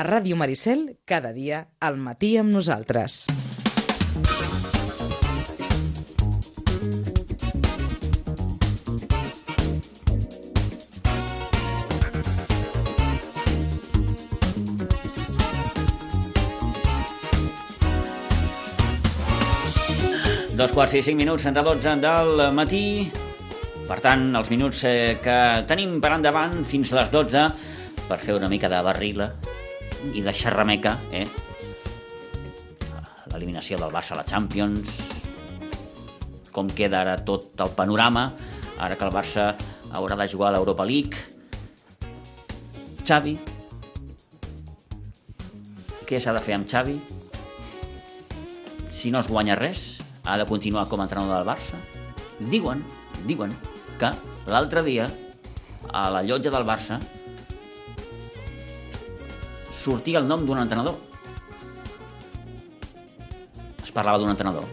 A Ràdio Maricel, cada dia, al matí amb nosaltres. Dos quarts i cinc minuts, de 12 del matí. Per tant, els minuts eh, que tenim per endavant fins a les 12 per fer una mica de barrila i de xerrameca, eh? L'eliminació del Barça a la Champions, com queda ara tot el panorama, ara que el Barça haurà de jugar a l'Europa League. Xavi, què s'ha de fer amb Xavi? Si no es guanya res, ha de continuar com a entrenador del Barça? Diuen, diuen que l'altre dia a la llotja del Barça sortia el nom d'un entrenador. Es parlava d'un entrenador.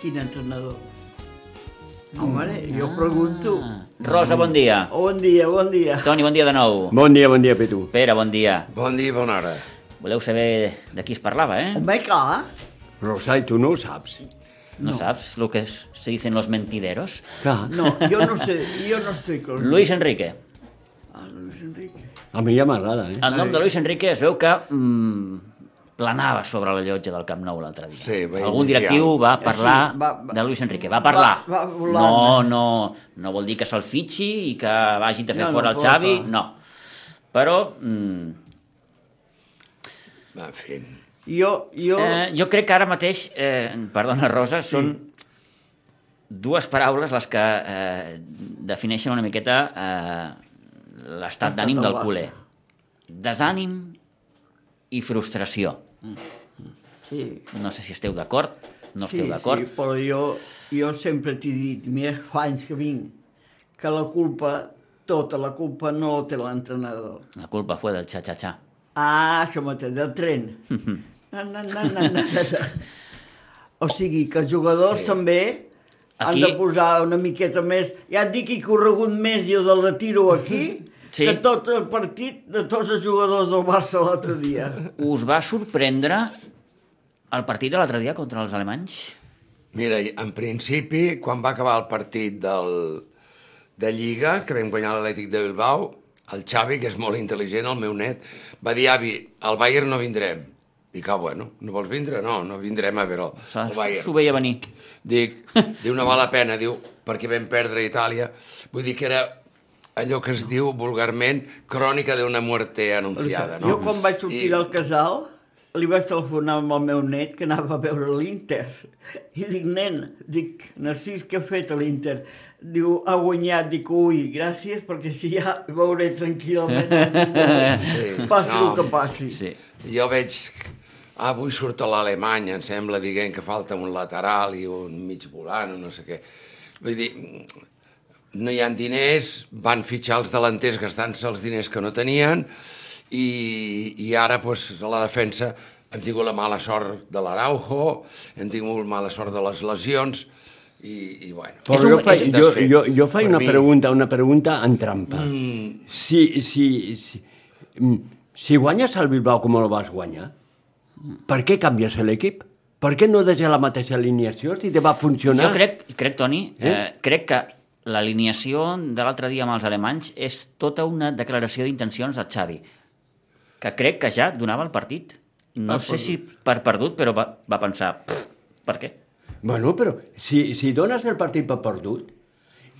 Quin entrenador? Home, jo pregunto. Ah. Rosa, bon dia. Bon dia, bon dia. Toni, bon dia de nou. Bon dia, bon dia, Petu. Pere, bon dia. Bon dia i bona hora. Voleu saber de qui es parlava, eh? Home, clar. Rosai, tu no ho saps. No, saps lo que es- se dicen los mentideros? Clar, No, jo no sé, jo no con... Luis Enrique. Ah, Luis Enrique. a mi ja m'agrada, eh? El nom de Luis Enrique es veu que mm, planava sobre la llotja del Camp Nou l'altre dia. Sí, va Algun iniciar. directiu va parlar Sí, va- va- de Luis Enrique. Va parlar. Va- va volant. no, no, no vol dir que se'l fitxi i que vagi a fer No, no, fora el però Xavi, clar. no. Però mm, En fi. Jo, jo... eh, jo crec que ara mateix, eh, perdona Rosa, són dues paraules les que eh, defineixen una miqueta eh, l'estat d'ànim del culer. Desànim i frustració. sí, No sé si esteu d'acord, no sí, esteu d'acord. sí, però jo, jo sempre t'he dit, mira, fa anys que vinc, que la culpa, tota la culpa no la té l'entrenador. La culpa fue del xa-xa-xa. Ah, això mateix, del tren. na, na, na, na, na, na. O sigui, que els jugadors sí. també han Aquí- de posar una miqueta més... Ja et dic que he corregut més jo del retiro aquí Sí. que tot el partit de tots els jugadors del Barça l'altre dia. Us va sorprendre el partit de l'altre dia contra els alemanys? Mira, en principi, quan va acabar el partit del, de Lliga, que vam guanyar l'Atlètic de Bilbao, el Xavi, que és molt intel·ligent, el meu net, va dir, avi, al Bayern no vindrem. Dic, ah, bueno, no vols vindre? No, no vindrem a veure el, Bayern. s'ho veia venir. Dic, diu, no val la pena, diu, perquè vam perdre a Itàlia. Vull dir que era allò que es diu vulgarment crònica d'una muerte anunciada, no? Jo quan vaig sortir I- del casal li vaig telefonar amb el meu net que anava a veure l'Inter. I dic, nen, dic, Narcís, què ha fet a l'Inter? Diu, ha guanyat. Dic, ui, gràcies, perquè si ja veuré tranquil·lament. Sí, passi no. el que passi. Sí. Jo veig... Ah, avui surt a l'Alemany, em sembla, dient que falta un lateral i un mig volant o no sé què. Vull dir, no hi ha diners, van fitxar els delanters gastant-se els diners que no tenien i, i ara, pues, a la defensa hem tingut la mala sort de l'Araujo, hem tingut mala sort de les lesions i, i bueno... Però un- jo, faig, és- jo, jo, jo faig una mi- pregunta, una pregunta en trampa. Mm. Si, si, si, mm, si guanyes el Bilbao com el vas guanyar, per què canvies l'equip? Per què no deixes la mateixa alineació si te va funcionar? Jo crec, crec Toni? Eh? Eh, crec que l'alineació de l'altre dia amb els alemanys és tota una declaració d'intencions de Xavi, que crec que ja donava el partit. No sé si per perdut, però va, va pensar, "Pff, per què? Bueno, però si, si dones el partit per perdut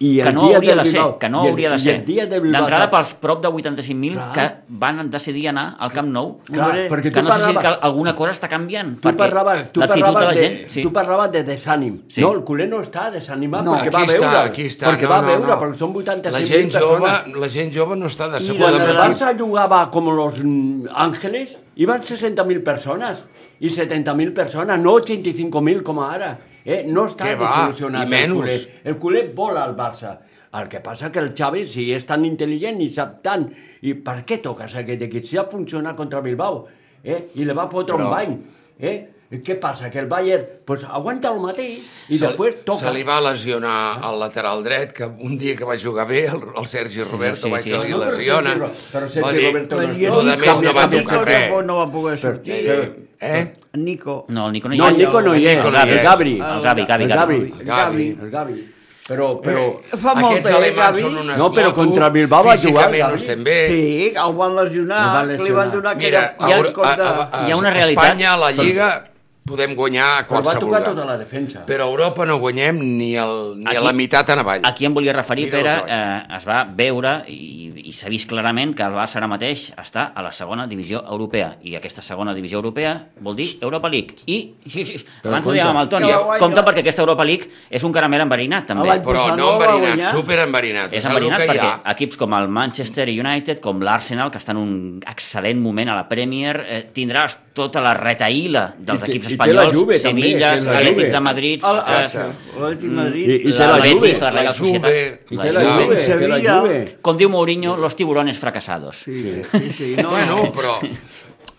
i el Que no dia hauria del de ser, Bilbao- que no i el- hauria de i ser. del D'entrada pels prop de 85.000 Clar. que van decidir anar al Camp Nou, Clar, perquè que no sé si que alguna cosa està canviant, tu perquè parlaves, tu l'actitud de parlaves la de, gent... Sí. tu parlaves de desànim. Sí. No, el culer no està desanimat No, perquè aquí va està, veure. aquí està. Perquè no, va no, veure, no. perquè són 85 la gent jove. La gent jove no està I decebuda la amb El Barça l'equip. Barça jugava com los mm, Ángeles, iban 60.000 persones i 70.000 persones, no 85.000 com ara. Eh? No està Què va? desilusionat I el menys. culer. El culer vola al Barça. El que passa que el Xavi, si és tan intel·ligent i sap tant, i per què toques aquest equip? Si ha funcionat contra Bilbao, eh? i le va fotre Però- un bany. Eh? què passa? Que el Bayern pues, aguanta el mateix i se, després toca. se li va lesionar al lateral dret, que un dia que va jugar bé, el, el Sergi Roberto sí, va sí. se li No, però lesiona. Sergi- però Sergi Va dir, Roberto no I és el lo de Nico més no va tampoc tocar res. no va poder sortir. Però- Eh? El Nico. No, el Nico no hi No, és. el Nico no hi El és, no hi el és. Gabri. El Gavi, Gavi, El Gavi. Gavi. Gavi. El Gavi. Però, però... Fa molt Aquests bé, alemans Gavi. són unes No, però motos, contra Bilbao va jugar, Físicament no Gavi. estem bé. Sí, el van lesionar, El van que li van lesionar. donar Mira, aquella... a, Euro- a, de... a, a, hi ha una a realitat- Espanya, a la Lliga, podem guanyar a Però va qualsevol tocar lloc. tota la defensa. Però a Europa no guanyem ni, el, ni a Aquí- la meitat en avall. Aquí em volia referir, Mira Pere, eh, es va veure i, i s'ha vist clarament que el Barça ara mateix està a la segona divisió europea i aquesta segona divisió europea vol dir Europa League i, i, i abans ho dèiem amb el Toni, guanya. compte perquè aquesta Europa League és un caramel enverinat també L'any Però no no enverinat, super enverinat. és enverinat perquè ha? equips com el Manchester United, com l'Arsenal, que estan en un excel·lent moment a la Premier, eh, tindràs tota la retaïla dels equips la espanyols, Juve, Sevilla, Atlètics Juve. de Madrid, L'Atlètic I, Madrid. i té La Juve. la Real La Societat. Juve, I La té la Juve. Juve. Sevilla. Juve. Com diu Mourinho, los tiburones fracasados. Sí, sí, sí. No, Bueno, no. però...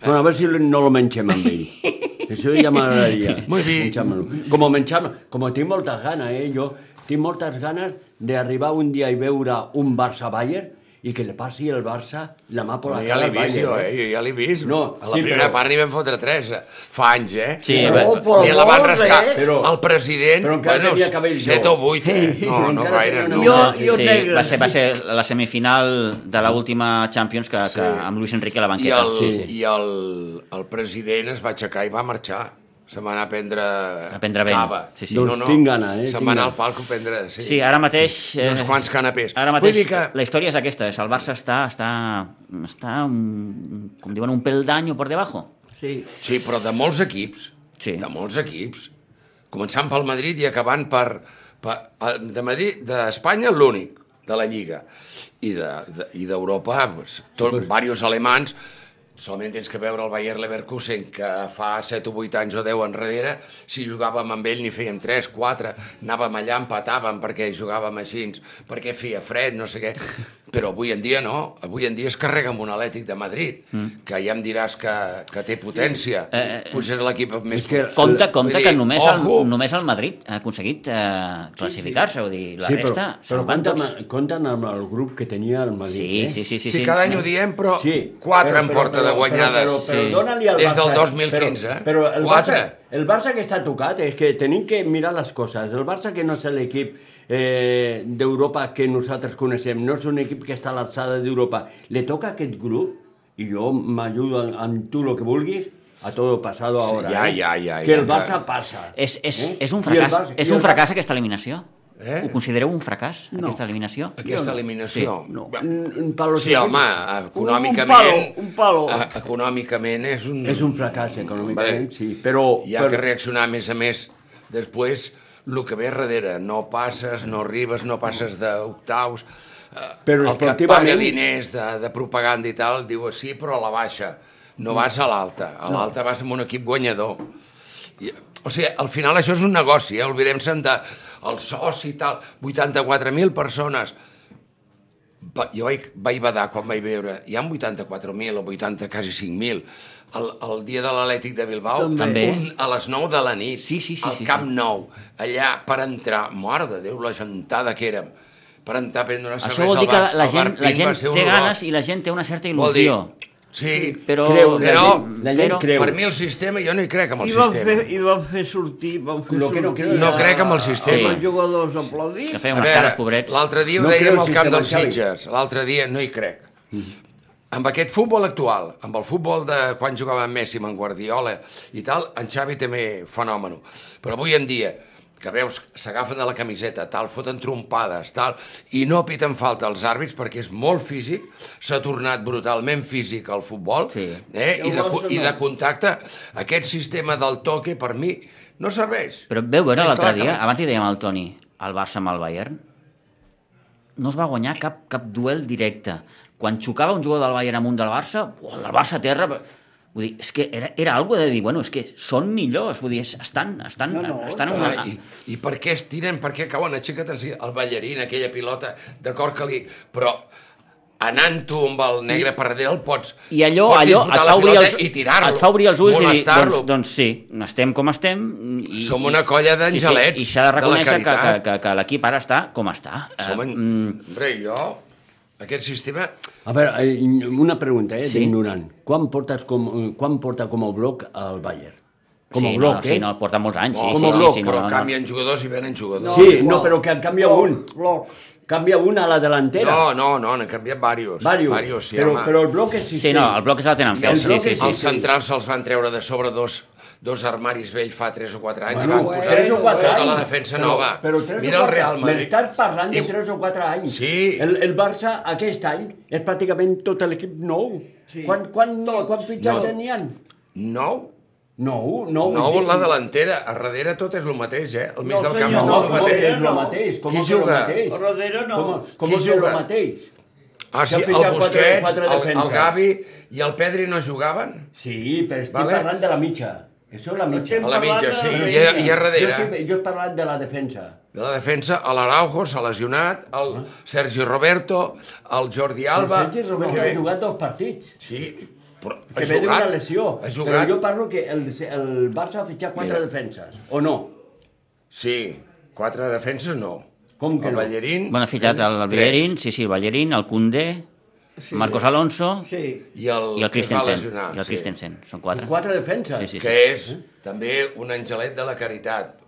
Bueno, a ver si no lo mengem amb ell. Això ja m'agradaria. Muy bien. menjar-me-lo. Com menjar Com tinc moltes ganes, eh? Jo tinc moltes ganes d'arribar un dia i veure un Barça-Bayern i que li passi el Barça la mà per la Bueno, ja cara l'he vist jo, eh? Jo ja l'he vist. No, a la sí, primera però- part n'hi vam fotre tres, eh? Fa anys, eh? Sí, No, però I la van rascar. Però- el president, però encara bueno, set jo. o vuit, eh? No, no gaire, no. Jo- jo sí, negre. va ser, va ser la semifinal de l'última Champions que, que Sí. amb Luis Enrique a la I, banqueta. el, sí, sí. i el, el president es va aixecar i va marxar. Se va anar a prendre, A prendre vent. cava. Sí, sí. Doncs tinc gana, eh? Se'n va anar al palco a prendre... Sí, Sí, ara mateix... I uns quants canapés. Ara mateix Vull dir que... la història és aquesta, és el Barça està, està, està un, com diuen, un pel d'any per debajo. Sí. Sí, però de molts equips. Sí. De molts equips. Començant pel Madrid i acabant per... per de Madrid, d'Espanya, l'únic de la Lliga. I d'Europa, de, i d'Europa, pues, tot, diversos alemans, solament tens que veure el Bayer Leverkusen, que fa 7 o 8 anys o 10 enrere, si jugàvem amb ell n'hi fèiem 3, 4, anàvem allà, empatàvem perquè jugàvem així, perquè feia fred, no sé què. Però avui en dia no, avui en dia es carrega amb un Atlètic de Madrid, mm. que ja em diràs que, que té potència, eh, potser és l'equip més... És que- Compte, compte dir, que només ojo. el, només el Madrid ha aconseguit eh, classificar-se, vull dir, la resta però, però compten, compten amb el grup que tenia el Madrid, Sí, eh? sí, sí. sí, Sí, sí. cada any ho diem, però Sí, quatre però- en porta però- de guanyades. Però, però, però, Sí. dona-li al Des Barça. del 2015, Però, eh? però el, Quatre. Barça, el Barça que està tocat és que tenim que mirar les coses. El Barça que no és l'equip eh, d'Europa que nosaltres coneixem, no és un equip que està a l'alçada d'Europa. Le toca aquest grup, i jo m'ajudo amb, tu el que vulguis, a todo pasado Sí, ahora. ja, eh? ja, ja, Que ja, el Barça ja. passa. És, és, Eh? és un fracàs, Barça- és un fracàs aquesta eliminació? Eh? Ho considereu un fracàs, No. aquesta eliminació? Aquesta eliminació. no. Mm, per los Sí, home, econòmicament... Un palo, un palo. eh, Econòmicament és un... És un fracàs econòmicament, Hombre, sí, però... Hi ha però, que reaccionar, a més a més, després, el que ve darrere. No passes, no arribes, no passes d'octaus. Eh, Però el que paga diners de, de propaganda i tal, diu sí, però a la baixa. No vas a l'alta. A l'alta vas amb un equip guanyador. I, o sigui, al final això és un negoci, eh? oblidem-se'n de el soci i tal, 84.000 persones. Va, jo vaig, vaig badar quan vaig veure, hi ha 84.000 o 80, quasi 5.000, el, el dia de l'Atlètic de Bilbao, També. un, a les 9 de la nit, Sí, sí, sí, al sí, Camp sí. Nou, allà per entrar, mare de Déu, la gentada que érem, per entrar a prendre una cervesa Això vol dir que al la, bar- la al bar gent, la gent té ganes i la gent té una certa Vol dir, il·lusió. Sí, Però, Creu, la Però- la gent creu. per mi el sistema, jo no hi crec amb el I van, sistema. fer, I van fer sortir, van fer no sortir No a- crec amb el sistema. Els jugadors aplaudits. que feia A unes veure, cares, pobrets. L'altre dia ho No dèiem creu al camp dels. Sitges, l'altre dia no hi crec. Amb aquest futbol actual, amb el futbol de quan jugava amb Messi, amb Guardiola i tal, en Xavi també fenòmeno. Però avui en dia, que veus, s'agafen de la camiseta, tal, foten trompades, tal, i no piten falta als àrbits perquè és molt físic, s'ha tornat brutalment físic al futbol, Sí. eh? I I, el de, i de contacte. Aquest sistema del toque, per mi, no serveix. Però veu veure l'altre que dia, no. abans li dèiem al Toni, el Barça amb el Bayern, no es va guanyar cap, cap duel directe. Quan xocava un jugador del Bayern amb un del Barça, oh, el Barça a terra... Vull dir, és que era, era algo de dir, bueno, és que són millors, vull dir, estan, estan, No, no, estan en Ah, una... i, I per què es tiren? Per què cauen? Aixeca't enseguida. El ballarín, aquella pilota, d'acord que li... Però anant tu amb el negre per darrere el pots... I allò, pots allò et, fa obrir els, i tirar-lo. et fa obrir els ulls i dir, doncs, doncs sí, estem com estem. I, Som una colla d'angelets Sí, sí, I s'ha de de reconèixer que, que, caritat. que, que l'equip ara està com està. Som Eh, en... mm, Hombre, jo... Aquest sistema... A veure, eh, una pregunta, eh, Sí. d'ignorant. Quan, portes com, eh, quan porta com a bloc al Bayern? Com a sí, bloc, no, eh? sí, no, porta molts anys. Sí, Com sí, a sí, bloc, sí, però no, no. canvien jugadors i venen jugadors. Sí, igual. no, però que canvia Bloc, un. Bloc. Canvia un a la delantera. No, no, no, n'han canviat varios. Varios. Varios, sí, però, home. però el bloc existeix. Sí, no, el bloc és el tenen fet. els, Sí, bloc sí, és- sí. els centrals se'ls van treure de sobre dos, dos armaris vells fa 3 o 4 anys Bueno, i van posar tres o quatre tota anys. la defensa però, nova. Però tres Mira el Real Madrid. M'estàs parlant de I- 3 o 4 anys. Sí. El, el Barça aquest any és pràcticament tot l'equip nou. Sí. Quan, quan, Tots. quan fitxats No. n'hi ha? Nou? Nou, nou. Nou en la delantera. A darrere tot és el mateix, eh? Al mig No, del camp senyor, és No, tot com el mateix. és el no. mateix? Com Qui és el juga? mateix? A darrere no. Com, com Qui és el juga? mateix? Ah, sí, el Busquets, el, el. Gavi i el Pedri no jugaven? Sí, però estic Vale. parlant de la mitja. Això és la mitja. Estem A la mitja, sí. la I a, i a Jo, darrere, estic, jo he parlat de la defensa. de la defensa, a l'Araujo s'ha lesionat, el Sergi Roberto, el Jordi Alba... El Sergi Roberto que ha jugat dos partits. Sí, però Que ha ve d'una jugat. lesió. Ha Però jugat. jo parlo que el, el Barça ha fitxat quatre Mira. defenses, o no? Sí, quatre defenses no. Com que el no? Ballerín... Bueno, ha fitxat el, el tres. Ballerín, sí, sí, el Ballerín, el Condé, Marcos Alonso Sí. I el, i el Christensen. I el sí. Christensen, són quatre. Quatre defenses. Sí, sí, sí. Que és també un angelet de la caritat.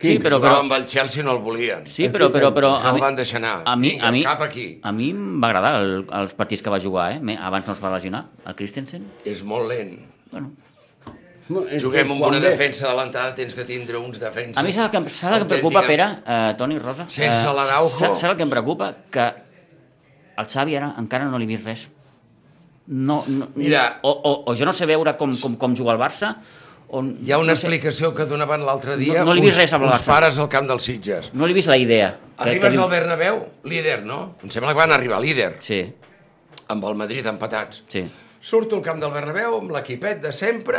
Sí, Però, però, amb el Chelsea no el volien. sí, però, però, però a mi, van deixar anar. a mi, Vinga, a mi, cap aquí. a mi em va agradar el, els partits que va jugar, eh? Me- Abans no es va lesionar, el Christensen. És molt lent. Bueno, No, Juguem que amb una ve- defensa adelantada, tens que tindre uns defenses. a mi saps el que, saps el que em preocupa, Pere, eh, Toni Rosa? Sense Eh, l'Araujo. Saps el que em preocupa? Que al Xavi ara encara no li he vist res. No, no, Mira. o, o, o jo no sé veure com, com, com juga el Barça, o, Hi ha una no sé, explicació que donaven l'altre dia No- no li uns, res amb el uns pares al camp dels Sitges. No li he vist la idea. Arribes que al Bernabéu, líder, no? Em sembla que van arribar líder, Sí, amb el Madrid empatats. sí. Surto al camp del Bernabéu amb l'equipet de sempre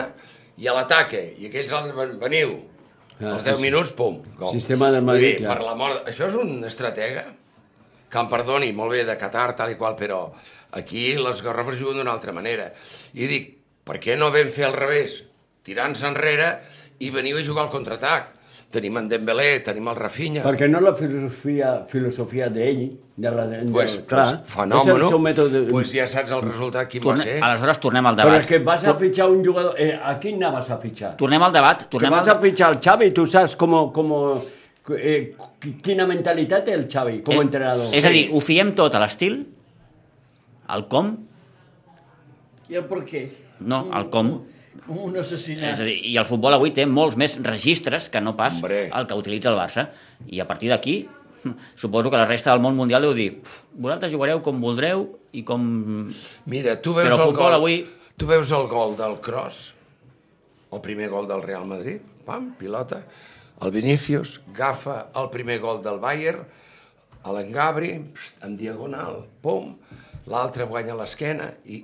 i a l'ataque. I aquells altres van, veniu. Ah, Als 10 sí. minuts, pum, gol. Sistema del Madrid, dir, clar. per la mort... Això és un estratega que em perdoni, molt bé, de Qatar, tal i qual, però aquí les garrofes juguen d'una altra manera. I dic, per què no vam fer al revés? Tirar-nos enrere i veniu a jugar al contraatac. Tenim en Dembélé, tenim el Rafinha. Perquè no la filosofia, filosofia d'ell, de la, de, Pues, clar, pues, fenòmeno. és el seu mètode. Pues ja saps el resultat quin va Torne, ser. aleshores tornem al Però debat. és que vas a fitxar un jugador... Eh, a quin anaves a fitxar? Tornem al debat. Que Tornem vas al... a fitxar el Xavi, tu saps com... com eh, quina mentalitat té el Xavi com a Eh, entrenador. És a dir, ho fiem tot a l'estil, al com, I el per què? no, al com. Com un assassinat. És a dir, i el futbol avui té molts més registres que no pas Hombre. el que utilitza el Barça. I a partir d'aquí, suposo que la resta del món mundial deu dir "Pf, vosaltres jugareu com voldreu i com... Mira, tu veus Però el el futbol gol, avui- tu veus el gol del Cross, el primer gol del Real Madrid, pam, pilota, el Vinícius agafa el primer gol del Bayern, a l'Engabri, en diagonal, pum, l'altre guanya l'esquena i...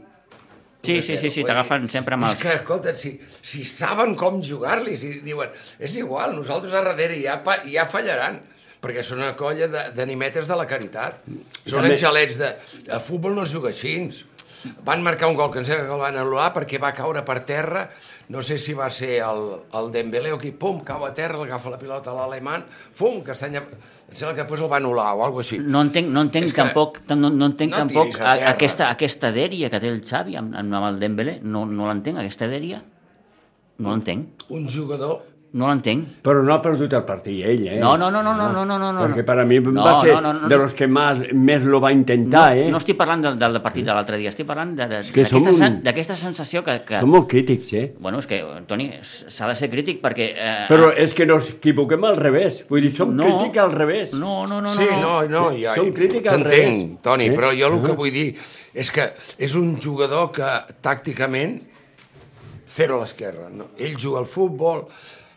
Sí, sí, sí, sí, t'agafen sempre amb És els... que, escolta, si, si saben com jugar-li, si diuen, és igual, nosaltres a darrere ja, pa- ja fallaran, perquè són una colla de- d'animetes de la caritat. Són també- angelets de... A futbol no es juga així. Van marcar un gol que em sembla que el van anul·lar perquè va caure per terra, no sé si va ser el, el Dembélé o qui, pum, cau a terra, agafa la pilota a l'alemany, fum, castanya... Em sembla que després el va anul·lar o alguna així. No entenc, no entenc És que tampoc, no, no entenc no tampoc a a, aquesta, aquesta dèria que té el Xavi amb, amb el Dembélé. No, no l'entenc, aquesta dèria. No l'entenc. Un jugador no l'entenc. Però no ha perdut el partit ell, eh? No, no, no, no, no, no, no, no. no. Perquè per a mi no, va ser no, no, no, de los que más, més lo va intentar, no, eh? No estic parlant del, del partit de l'altre dia, estic parlant d'aquesta un... sensació que, que... Som molt crítics, eh? Bueno, és que, Toni, s'ha de ser crític perquè... Eh... Però és que nos equivoquem al revés, vull dir, som no, crítics al revés. No, no, no, no. Sí, no, no, ja... Som crítics al revés. T'entenc, Toni, eh? però jo el que vull dir és que és un jugador que tàcticament zero a l'esquerra. No? Ell juga al futbol,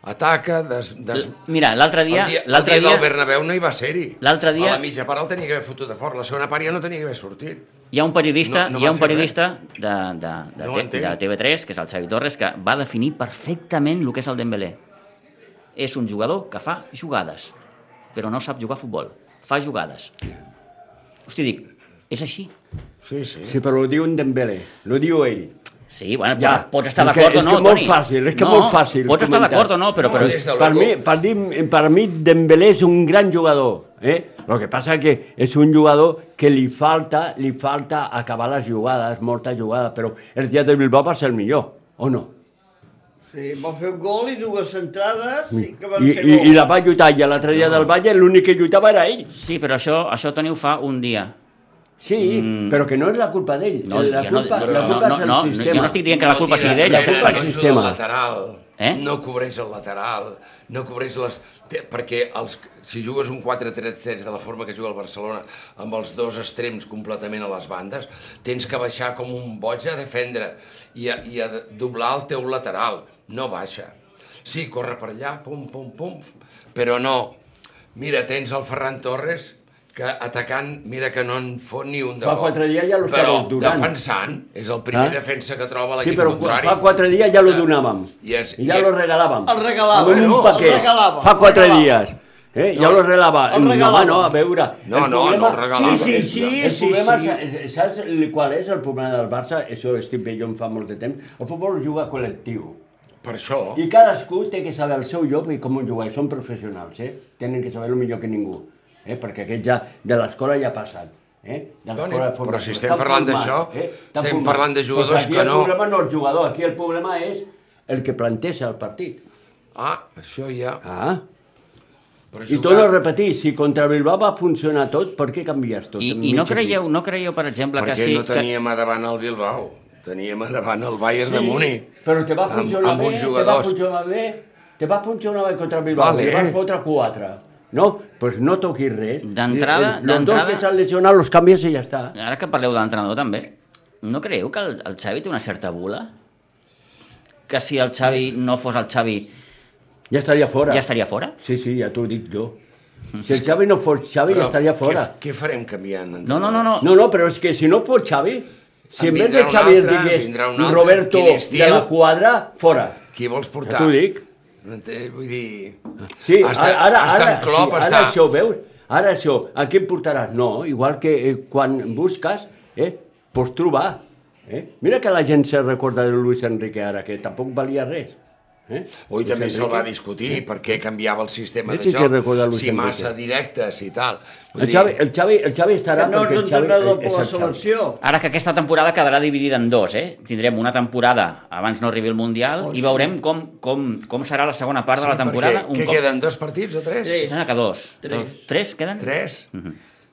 ataca, des, des... Mira, l'altre dia... el dia, el l'altre dia dia, del Bernabéu no hi va ser-hi. L'altre dia- A la mitja part el tenia que haver fotut de fora, la segona part ja no tenia que haver sortit. Hi ha un periodista, No- no hi ha un periodista de, de, de, No entenc. de TV3, que és el Xavi Torres, que va definir perfectament el que és el Dembélé. És un jugador que fa jugades, però no sap jugar a futbol. Fa jugades. Hosti, dic, És així. Sí, sí. Sí, però ho diu en Dembélé, ho diu ell. Sí, bueno, Ja. pots, pots estar És d'acord o és no, que molt Toni. fàcil, és que no, molt fàcil Pots estar d'acord o no, però... No, però de Per mi, per, dir, per mi Dembélé és un gran jugador, eh? Lo que passa que és un jugador que li falta, li falta acabar les jugades, molta jugada, però el dia de Bilbao va ser el millor, o no? Sí, va fer un gol i dues centrades i que van I, ser i, gol. i la va lluitar, i l'altre dia del Valle l'únic que lluitava era ell. Sí, però això, això Toni ho fa un dia. Sí, mm. però que no és la culpa d'ell. No, la jo no- culpa, però la no, culpa no, és el no, sistema. jo no estic dient que la culpa sigui d'ell, no, la culpa no és el sistema. lateral, Eh? no cobreix el lateral, no cobreix les... Perquè els, si jugues un 4-3-3 de la forma que juga el Barcelona, amb els dos extrems completament a les bandes, tens que baixar com un boig a defendre i a, i a doblar el teu lateral. No baixa. Sí, corre per allà, pum, pum, pum, però no. Mira, tens el Ferran Torres, que atacant, mira que no en fot ni un de Fa gol. quatre dies ja lo Però donant. defensant, és el primer Ah? defensa que troba Sí, l'equip però contrari. fa quatre dies ja lo Que- donàvem. I, és, I ja lo regalàvem. El regalava, Amb un no? paquet. El regalava, Fa quatre dies. Eh? Ja No, lo regalava. el No, regalava. no, a veure... No, el no, problema- no el regalava. Sí, sí, sí, el sí, problema, sí. és- saps el- qual és el problema del Barça? Això estic bé jo en fa molt de temps. El futbol juga col·lectiu. Per això, I cadascú té que saber el seu lloc i com ho jugar. I són professionals, eh? Tenen que saber el millor que ningú. Eh? Perquè aquests ja de l'escola ja passen. Eh? De de però si estem parlant d'això, Estan estem formats. parlant de jugadors Doncs aquí que el no- problema no és el jugador, aquí el problema és el que planteja el partit. ah, això ja... Ah, Però i torno a repetir, si contra Bilbao va funcionar tot, per què canvies tot? I, I no creieu, no creieu, per exemple, que Perquè sí... no teníem a davant el Bilbao, teníem a davant el Bayern de Múnich. Però te va amb- funcionar amb bé, uns te va funcionar bé, te va funcionar bé contra el Bilbao, Vale. te vas fotre quatre. No? Doncs pues no toquis res. D'entrada- Els dos que s'han lesionat los canvies i ja està. Ara que parleu de l'entrenador també, no creieu que el, el Xavi té una certa bula? Que si el Xavi no fos el Xavi Ja estaria fora. ja estaria fora? Sí, sí, ja t'ho dic jo. Si el Xavi no fos Xavi, ja estaria fora. Què, què farem canviant? No, no, no, no. No, no, però és que si no fos Xavi, si en En vez de Xavi es altre, digués un altre. Roberto de la quadra, fora. Qui vols Ja portar? t'ho dic. Vull dir... Sí, està, ara, ara, està ara, Klopp, sí, ara està... això, veus? Ara això, a qui em portaràs? No, igual que eh, quan busques, eh, pots trobar. Eh? Mira que la gent se recorda de Luis Enrique ara, que tampoc valia res. Eh? Avui Luis també se'l va discutir per què canviava el sistema Sí, de sí, sí, joc, si Enrique. massa directes i tal. Vull El Xavi, el, Xavi, el Xavi estarà Que no perquè és el Xavi entrenador és per la el Xavi. selecció. Ara que aquesta temporada quedarà dividida en dos, eh? Tindrem una temporada abans no arribi el Mundial i veurem com, com, com serà la segona part de la temporada. Perquè, què cop... queden, dos partits o tres? Sí. Sembla que dos. Tres. Dos. Tres queden? Tres?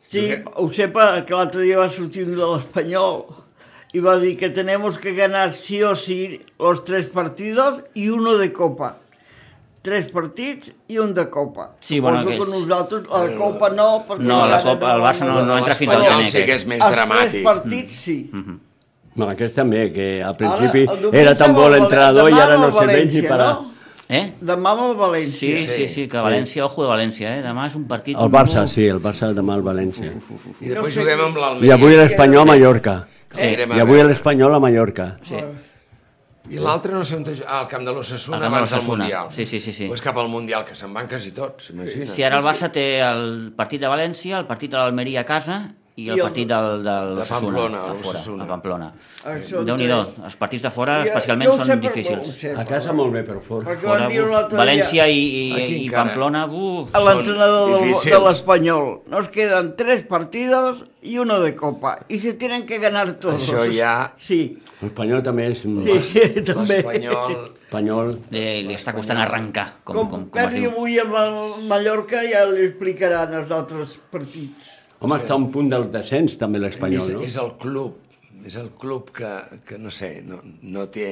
Sí, ho sepa que l'altre dia va sortir un de l'Espanyol y va a decir que tenemos que ganar sí o sí los tres partidos y uno de Copa. Tres partits i un de Copa. Sí, bueno, Suposo que que és- nosaltres, la Copa no, perquè... No, la Copa- el Barça no- no entra fins al gener, sí que és més Els dramàtic. tres partits, sí. No, aquest també, que al principi el diumenge era tan bo l'entrenador i ara no ni València, per a... no? Eh? Demà amb el Sí, València. sí, sí, sí, que València, ojo de València, eh? Demà és un partit... El Barça, sí, el Barça demà al València. I després sé juguem amb I l'Almeria. avui l'Espanyol a Mallorca. Anirem a I avui veure. l'Espanyol a Mallorca. Sí. I l'altre no sé on... és- Ah, al camp de l'Ossassuna, abans del. Mundial. Sí, sí, sí, sí. Pues cap al Mundial, que se'n van quasi tots, imagina't. Sí, ara el Barça té el partit de València, el partit de l'Almeria a casa i el I el- partit del, del De Pamplona, a fora, a Pamplona. Déu-n'hi-do, els partits de fora Jo- especialment jo són per- difícils. sé, A casa molt bé, però Fora, buf, l'altre València i, i, i. Pamplona, buf. a l'entrenador de l'Espanyol. Nos quedan tres partidos y uno de Copa. Y se tienen que ganar todos. Això ja- Sí, L'Espanyol també és sí, sí, també. L'Espanyol... espanyol. Eh, li està costant arrencar, com, Com, com, com es perdi diu. avui amb el Mallorca ja li explicaran els altres partits. Home, està a un punt del descens també És, l'Espanyol, no? és el club, és el club que, que no sé, no, no té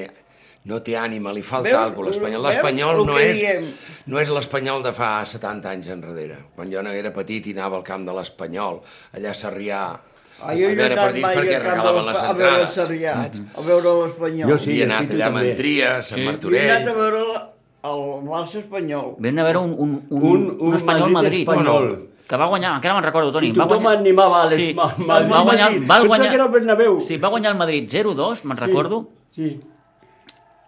no té ànima, li falta Veus? alguna cosa. L'Espanyol l'Espanyol no és, diem? no és l'Espanyol de fa 70 anys enrere. Quan jo era petit i anava al camp de l'Espanyol, allà a Sarrià, Ah, jo a veure partits perquè regalaven les a veure el entrades. Sarrià, saps? a veure l'Espanyol. Jo sí. I he anat allà a també. Mentria, a Sant Sí. I he Martorell... anat a veure el Barça espanyol. Vam haver un, un, un, Un- un, un espanyol Madrid, Madrid-Espanyol. Que va guanyar, encara me'n recordo, Toni. I va tothom guanyar... animava a les... sí, ma- va, ma- va guanyar, va guanyar, que era el Bernabéu. sí, va guanyar el Madrid 0-2, me'n recordo, Sí.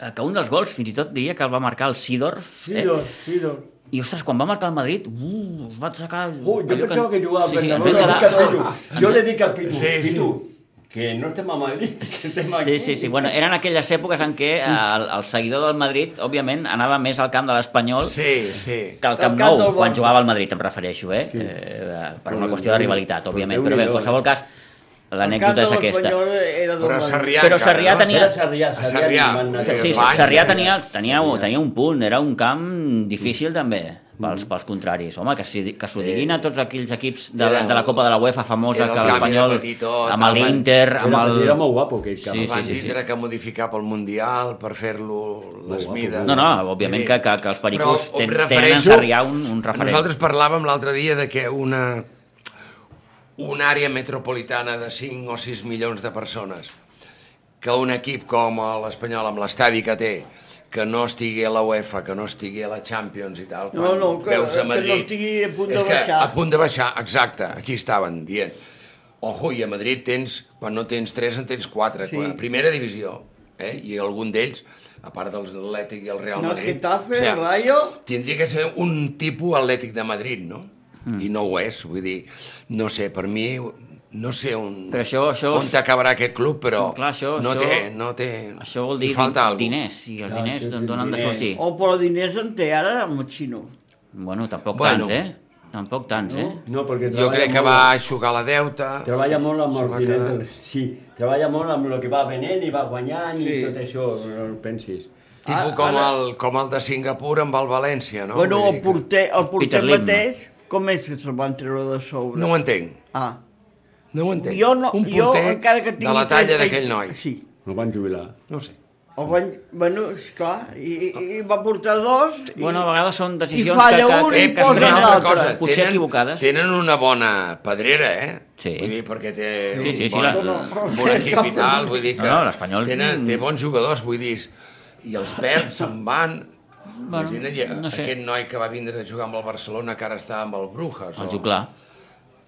eh, que un dels gols fins i tot diria que el va marcar el Sidorf. Sidor, Sidor. I, ostres, quan va marcar el Madrid, uh, es va aixecar... Uh, jo pensava que jugava sí, sí, ens vam Roda, quedar... Pitu. Jo le dic al Pitu, Sí, sí. Que no estem a Madrid, que estem aquí. Sí, sí, sí. Bueno, eren aquelles èpoques en què eh, el, el seguidor del Madrid, òbviament, anava més al camp de l'Espanyol Sí, sí. que al Camp camp Nou, quan jugava al Madrid, em refereixo, eh? eh per una qüestió de rivalitat, òbviament. Però bé, en qualsevol cas, l'anècdota és aquesta. Però. Sarrià Però Sarrià no? tenia- Sarrià, Sarrià, Sarrià. van Sí, Sí, sí, Sarrià eh? tenia, tenia, tenia un punt, era un camp difícil també pels, pels contraris. Home, que, si, que s'ho diguin a tots aquells equips de, la- de la Copa de la UEFA famosa, que l'Espanyol, amb el van- l'Inter, amb Era, el... era molt guapo, aquell camp. Sí, El van sí, sí. tindre que modificar pel Mundial per fer-lo les guapo, mides. No, no, òbviament que, que, que els pericos ten, tenen Sarrià un, un referent. Nosaltres parlàvem l'altre dia de que una, una àrea metropolitana de 5 o 6 milions de persones, que un equip com l'Espanyol, amb l'estadi que té, que no estigui a la UEFA, que no estigui a la Champions i tal, No, quan no, que- veus que a no Madrid... estigui a punt de és que baixar. A punt de baixar, exacte, aquí estaven dient. Ojo, i a Madrid tens, quan no tens 3, en tens 4, Sí. sí. primera divisió, eh? i algun d'ells, a part dels Atlètic i el Real No, Madrid... Getafe, Rayo... Tindria que ser un tipus atlètic de Madrid, no? Mm. I no ho és, vull dir, no sé, per mi, no sé on, Però això- això on és- acabarà aquest club, però Clar, això- no, això- té, no té... Això vol dir falta alguna diners, i els diners sí, d'on han de diners. sortir. Oh, però diners en té ara amb el xino. Bueno, tampoc Bueno. tants, eh? Tampoc tants, eh? No, perquè Jo crec que va aixugar la deuta. Treballa molt amb els diners. Sí, treballa molt amb el que va venent i va guanyant Sí. i tot això, no ho pensis. Tipus Ah, com, ara- el, com el de Singapur amb el València, no? bueno, el porter, el porter mateix, com és que se'l van treure de sobre? No ho entenc, Ah, no ho entenc. jo, no, Un jo porter encara que tingui... de la talla 30 d'aquell noi. Sí. El van jubilar. No ho sé. El van, bueno, esclar, i, i va portar dos... I, Bueno, a vegades són decisions que, un que, i que, es prenen l'altre. potser equivocades. Tenen una bona pedrera, eh? Sí. Vull dir, perquè té Sí, sí, sí, un, la- bon, equip i tal, vull dir que No, no, l'Espanyol- tenen, té bons jugadors, vull dir, i els perds se'n van... Bueno, Imagina't, no sé. aquest noi que va vindre a jugar amb el Barcelona, que ara està amb el Brujas. El o- Juclar,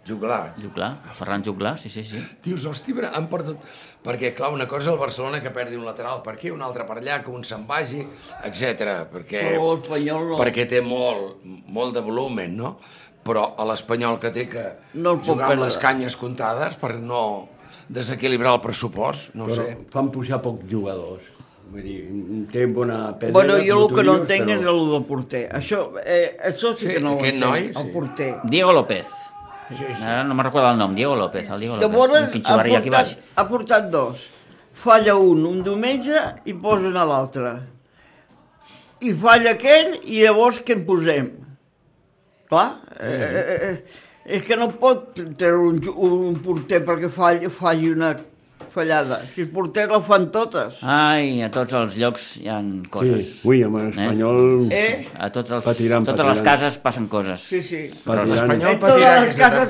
Juglar. Juclar, Ferran Juclar, sí, sí, sí. Dius, hòstia, però han perdut... Perquè, clar, una cosa és el Barcelona que perdi un lateral per aquí, un altre per allà, que un se'n vagi, etc. Perquè, Però l'Espanyol no. perquè té molt, molt de volumen, no? Però a l'Espanyol que té que No jugar amb les canyes comptades per no desequilibrar el pressupost, no Però sé. fan pujar pocs jugadors. Vull dir, té bona pedra. Bueno, jo el que no entenc però- és el del porter. Això, eh, això sí, Sí, que no ho entenc, noi, el sí. porter. Diego López. Sí, sí. Ara no me'n recordo el nom, Diego López, el Diego López. Llavors, un ha xugarri aquí baix. portat, ha portat dos. Falla un un diumenge i posen a l'altre. I falla aquell i llavors què en posem? Clar, eh, eh, eh, és que no pot treure un, un porter perquè falli, falli una fallada. Si els porters la fan totes. Ai, a tots els llocs hi ha coses. Sí, ui, amb l'espanyol... Eh? A tots els, Patiran, totes les patiran. cases passen coses. Sí, sí. Però Patiran. l'Espanyol En patirà totes les cases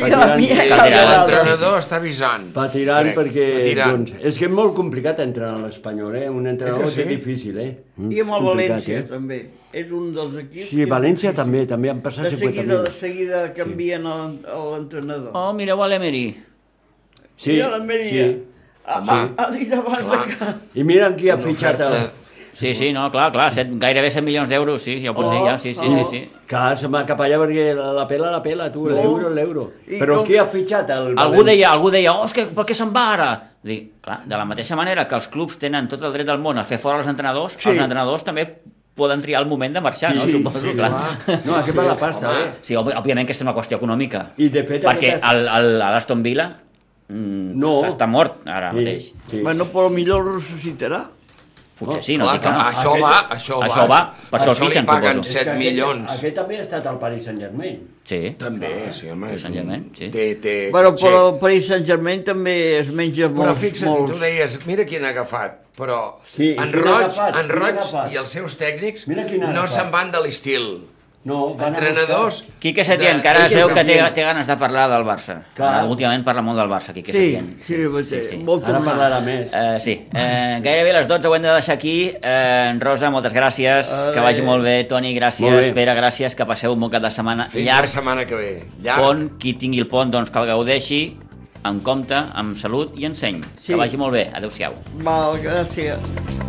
eh? i la Patiran, mia patiran. Patiran. vegada. L'entrenador està avisant. Patiran perquè... Patiran. Doncs, és que és molt complicat entrenar a l'Espanyol, eh? Un entrenador Eh és sí? difícil, eh? Mm, I amb el València, eh? també. És un dels equips... Sí, és València també, també han passat De 50 seguida, de seguida canvien el- l'entrenador. Oh, mireu a l'Emery. Sí, I a l'Almeria. sí. Ha, Home. ha, ha dit abans Clar. de que... I mira qui ha fitxat el... Sí, sí, no, clar, clar, set, gairebé 100 milions d'euros, sí, ja ho pots dir, ja, sí, sí, sí, sí. Clar, se'n va cap allà perquè la, la pela, la pela, tu, l'euro, l'euro. I Però com- qui ha fitxat el Algú deia, algú deia, oh, és que per què se'n va ara? Dic, clar, de la mateixa manera que els clubs tenen tot el dret del món a fer fora els entrenadors, Sí. els entrenadors també poden triar el moment de marxar, no? Sí, Suposo, sí, clar. No, aquí va la pasta, Home. eh? Sí, òbvi- òbviament que és una qüestió econòmica. I de fet... perquè el, l'Aston Villa mm, No. està mort ara Sí, mateix. sí. Bueno, però millor ressuscitarà. Potser sí, no Clar, dic que no. això va, això va. això va, per això el li fitxen, paguen suposo. 7 És que milions. Aquest, aquest també ha estat al Paris Saint-Germain. Sí. També, sí, home. un- Saint-Germain, sí. Té, té, Bueno, però el Paris Saint-Germain també es menja Però molts... fixa't, molts... tu deies, mira quin ha agafat, però Sí, en Roig, agafat, en Roig i els seus tècnics no se'n van de l'estil. No, van Entrenadors... Quique Setién, de- que ara es veu que té, té ganes de parlar del Barça. Clar. Últimament parla molt del Barça, Quique Sí, Setién. sí, sí, sí. Molt Ara parlarà més. Uh, sí, uh, gairebé a les 12 ho hem de deixar aquí. Uh, Rosa, moltes gràcies, Adéu. que vagi molt bé. Toni, gràcies. Bé. Pere, gràcies, que passeu un bon cap de setmana Fins llarg. la setmana que ve. Llarg. Pont, qui tingui el pont, doncs que el gaudeixi amb compte, amb salut i enseny. Sí. Que vagi molt bé. Adéu-siau. Val, gràcies.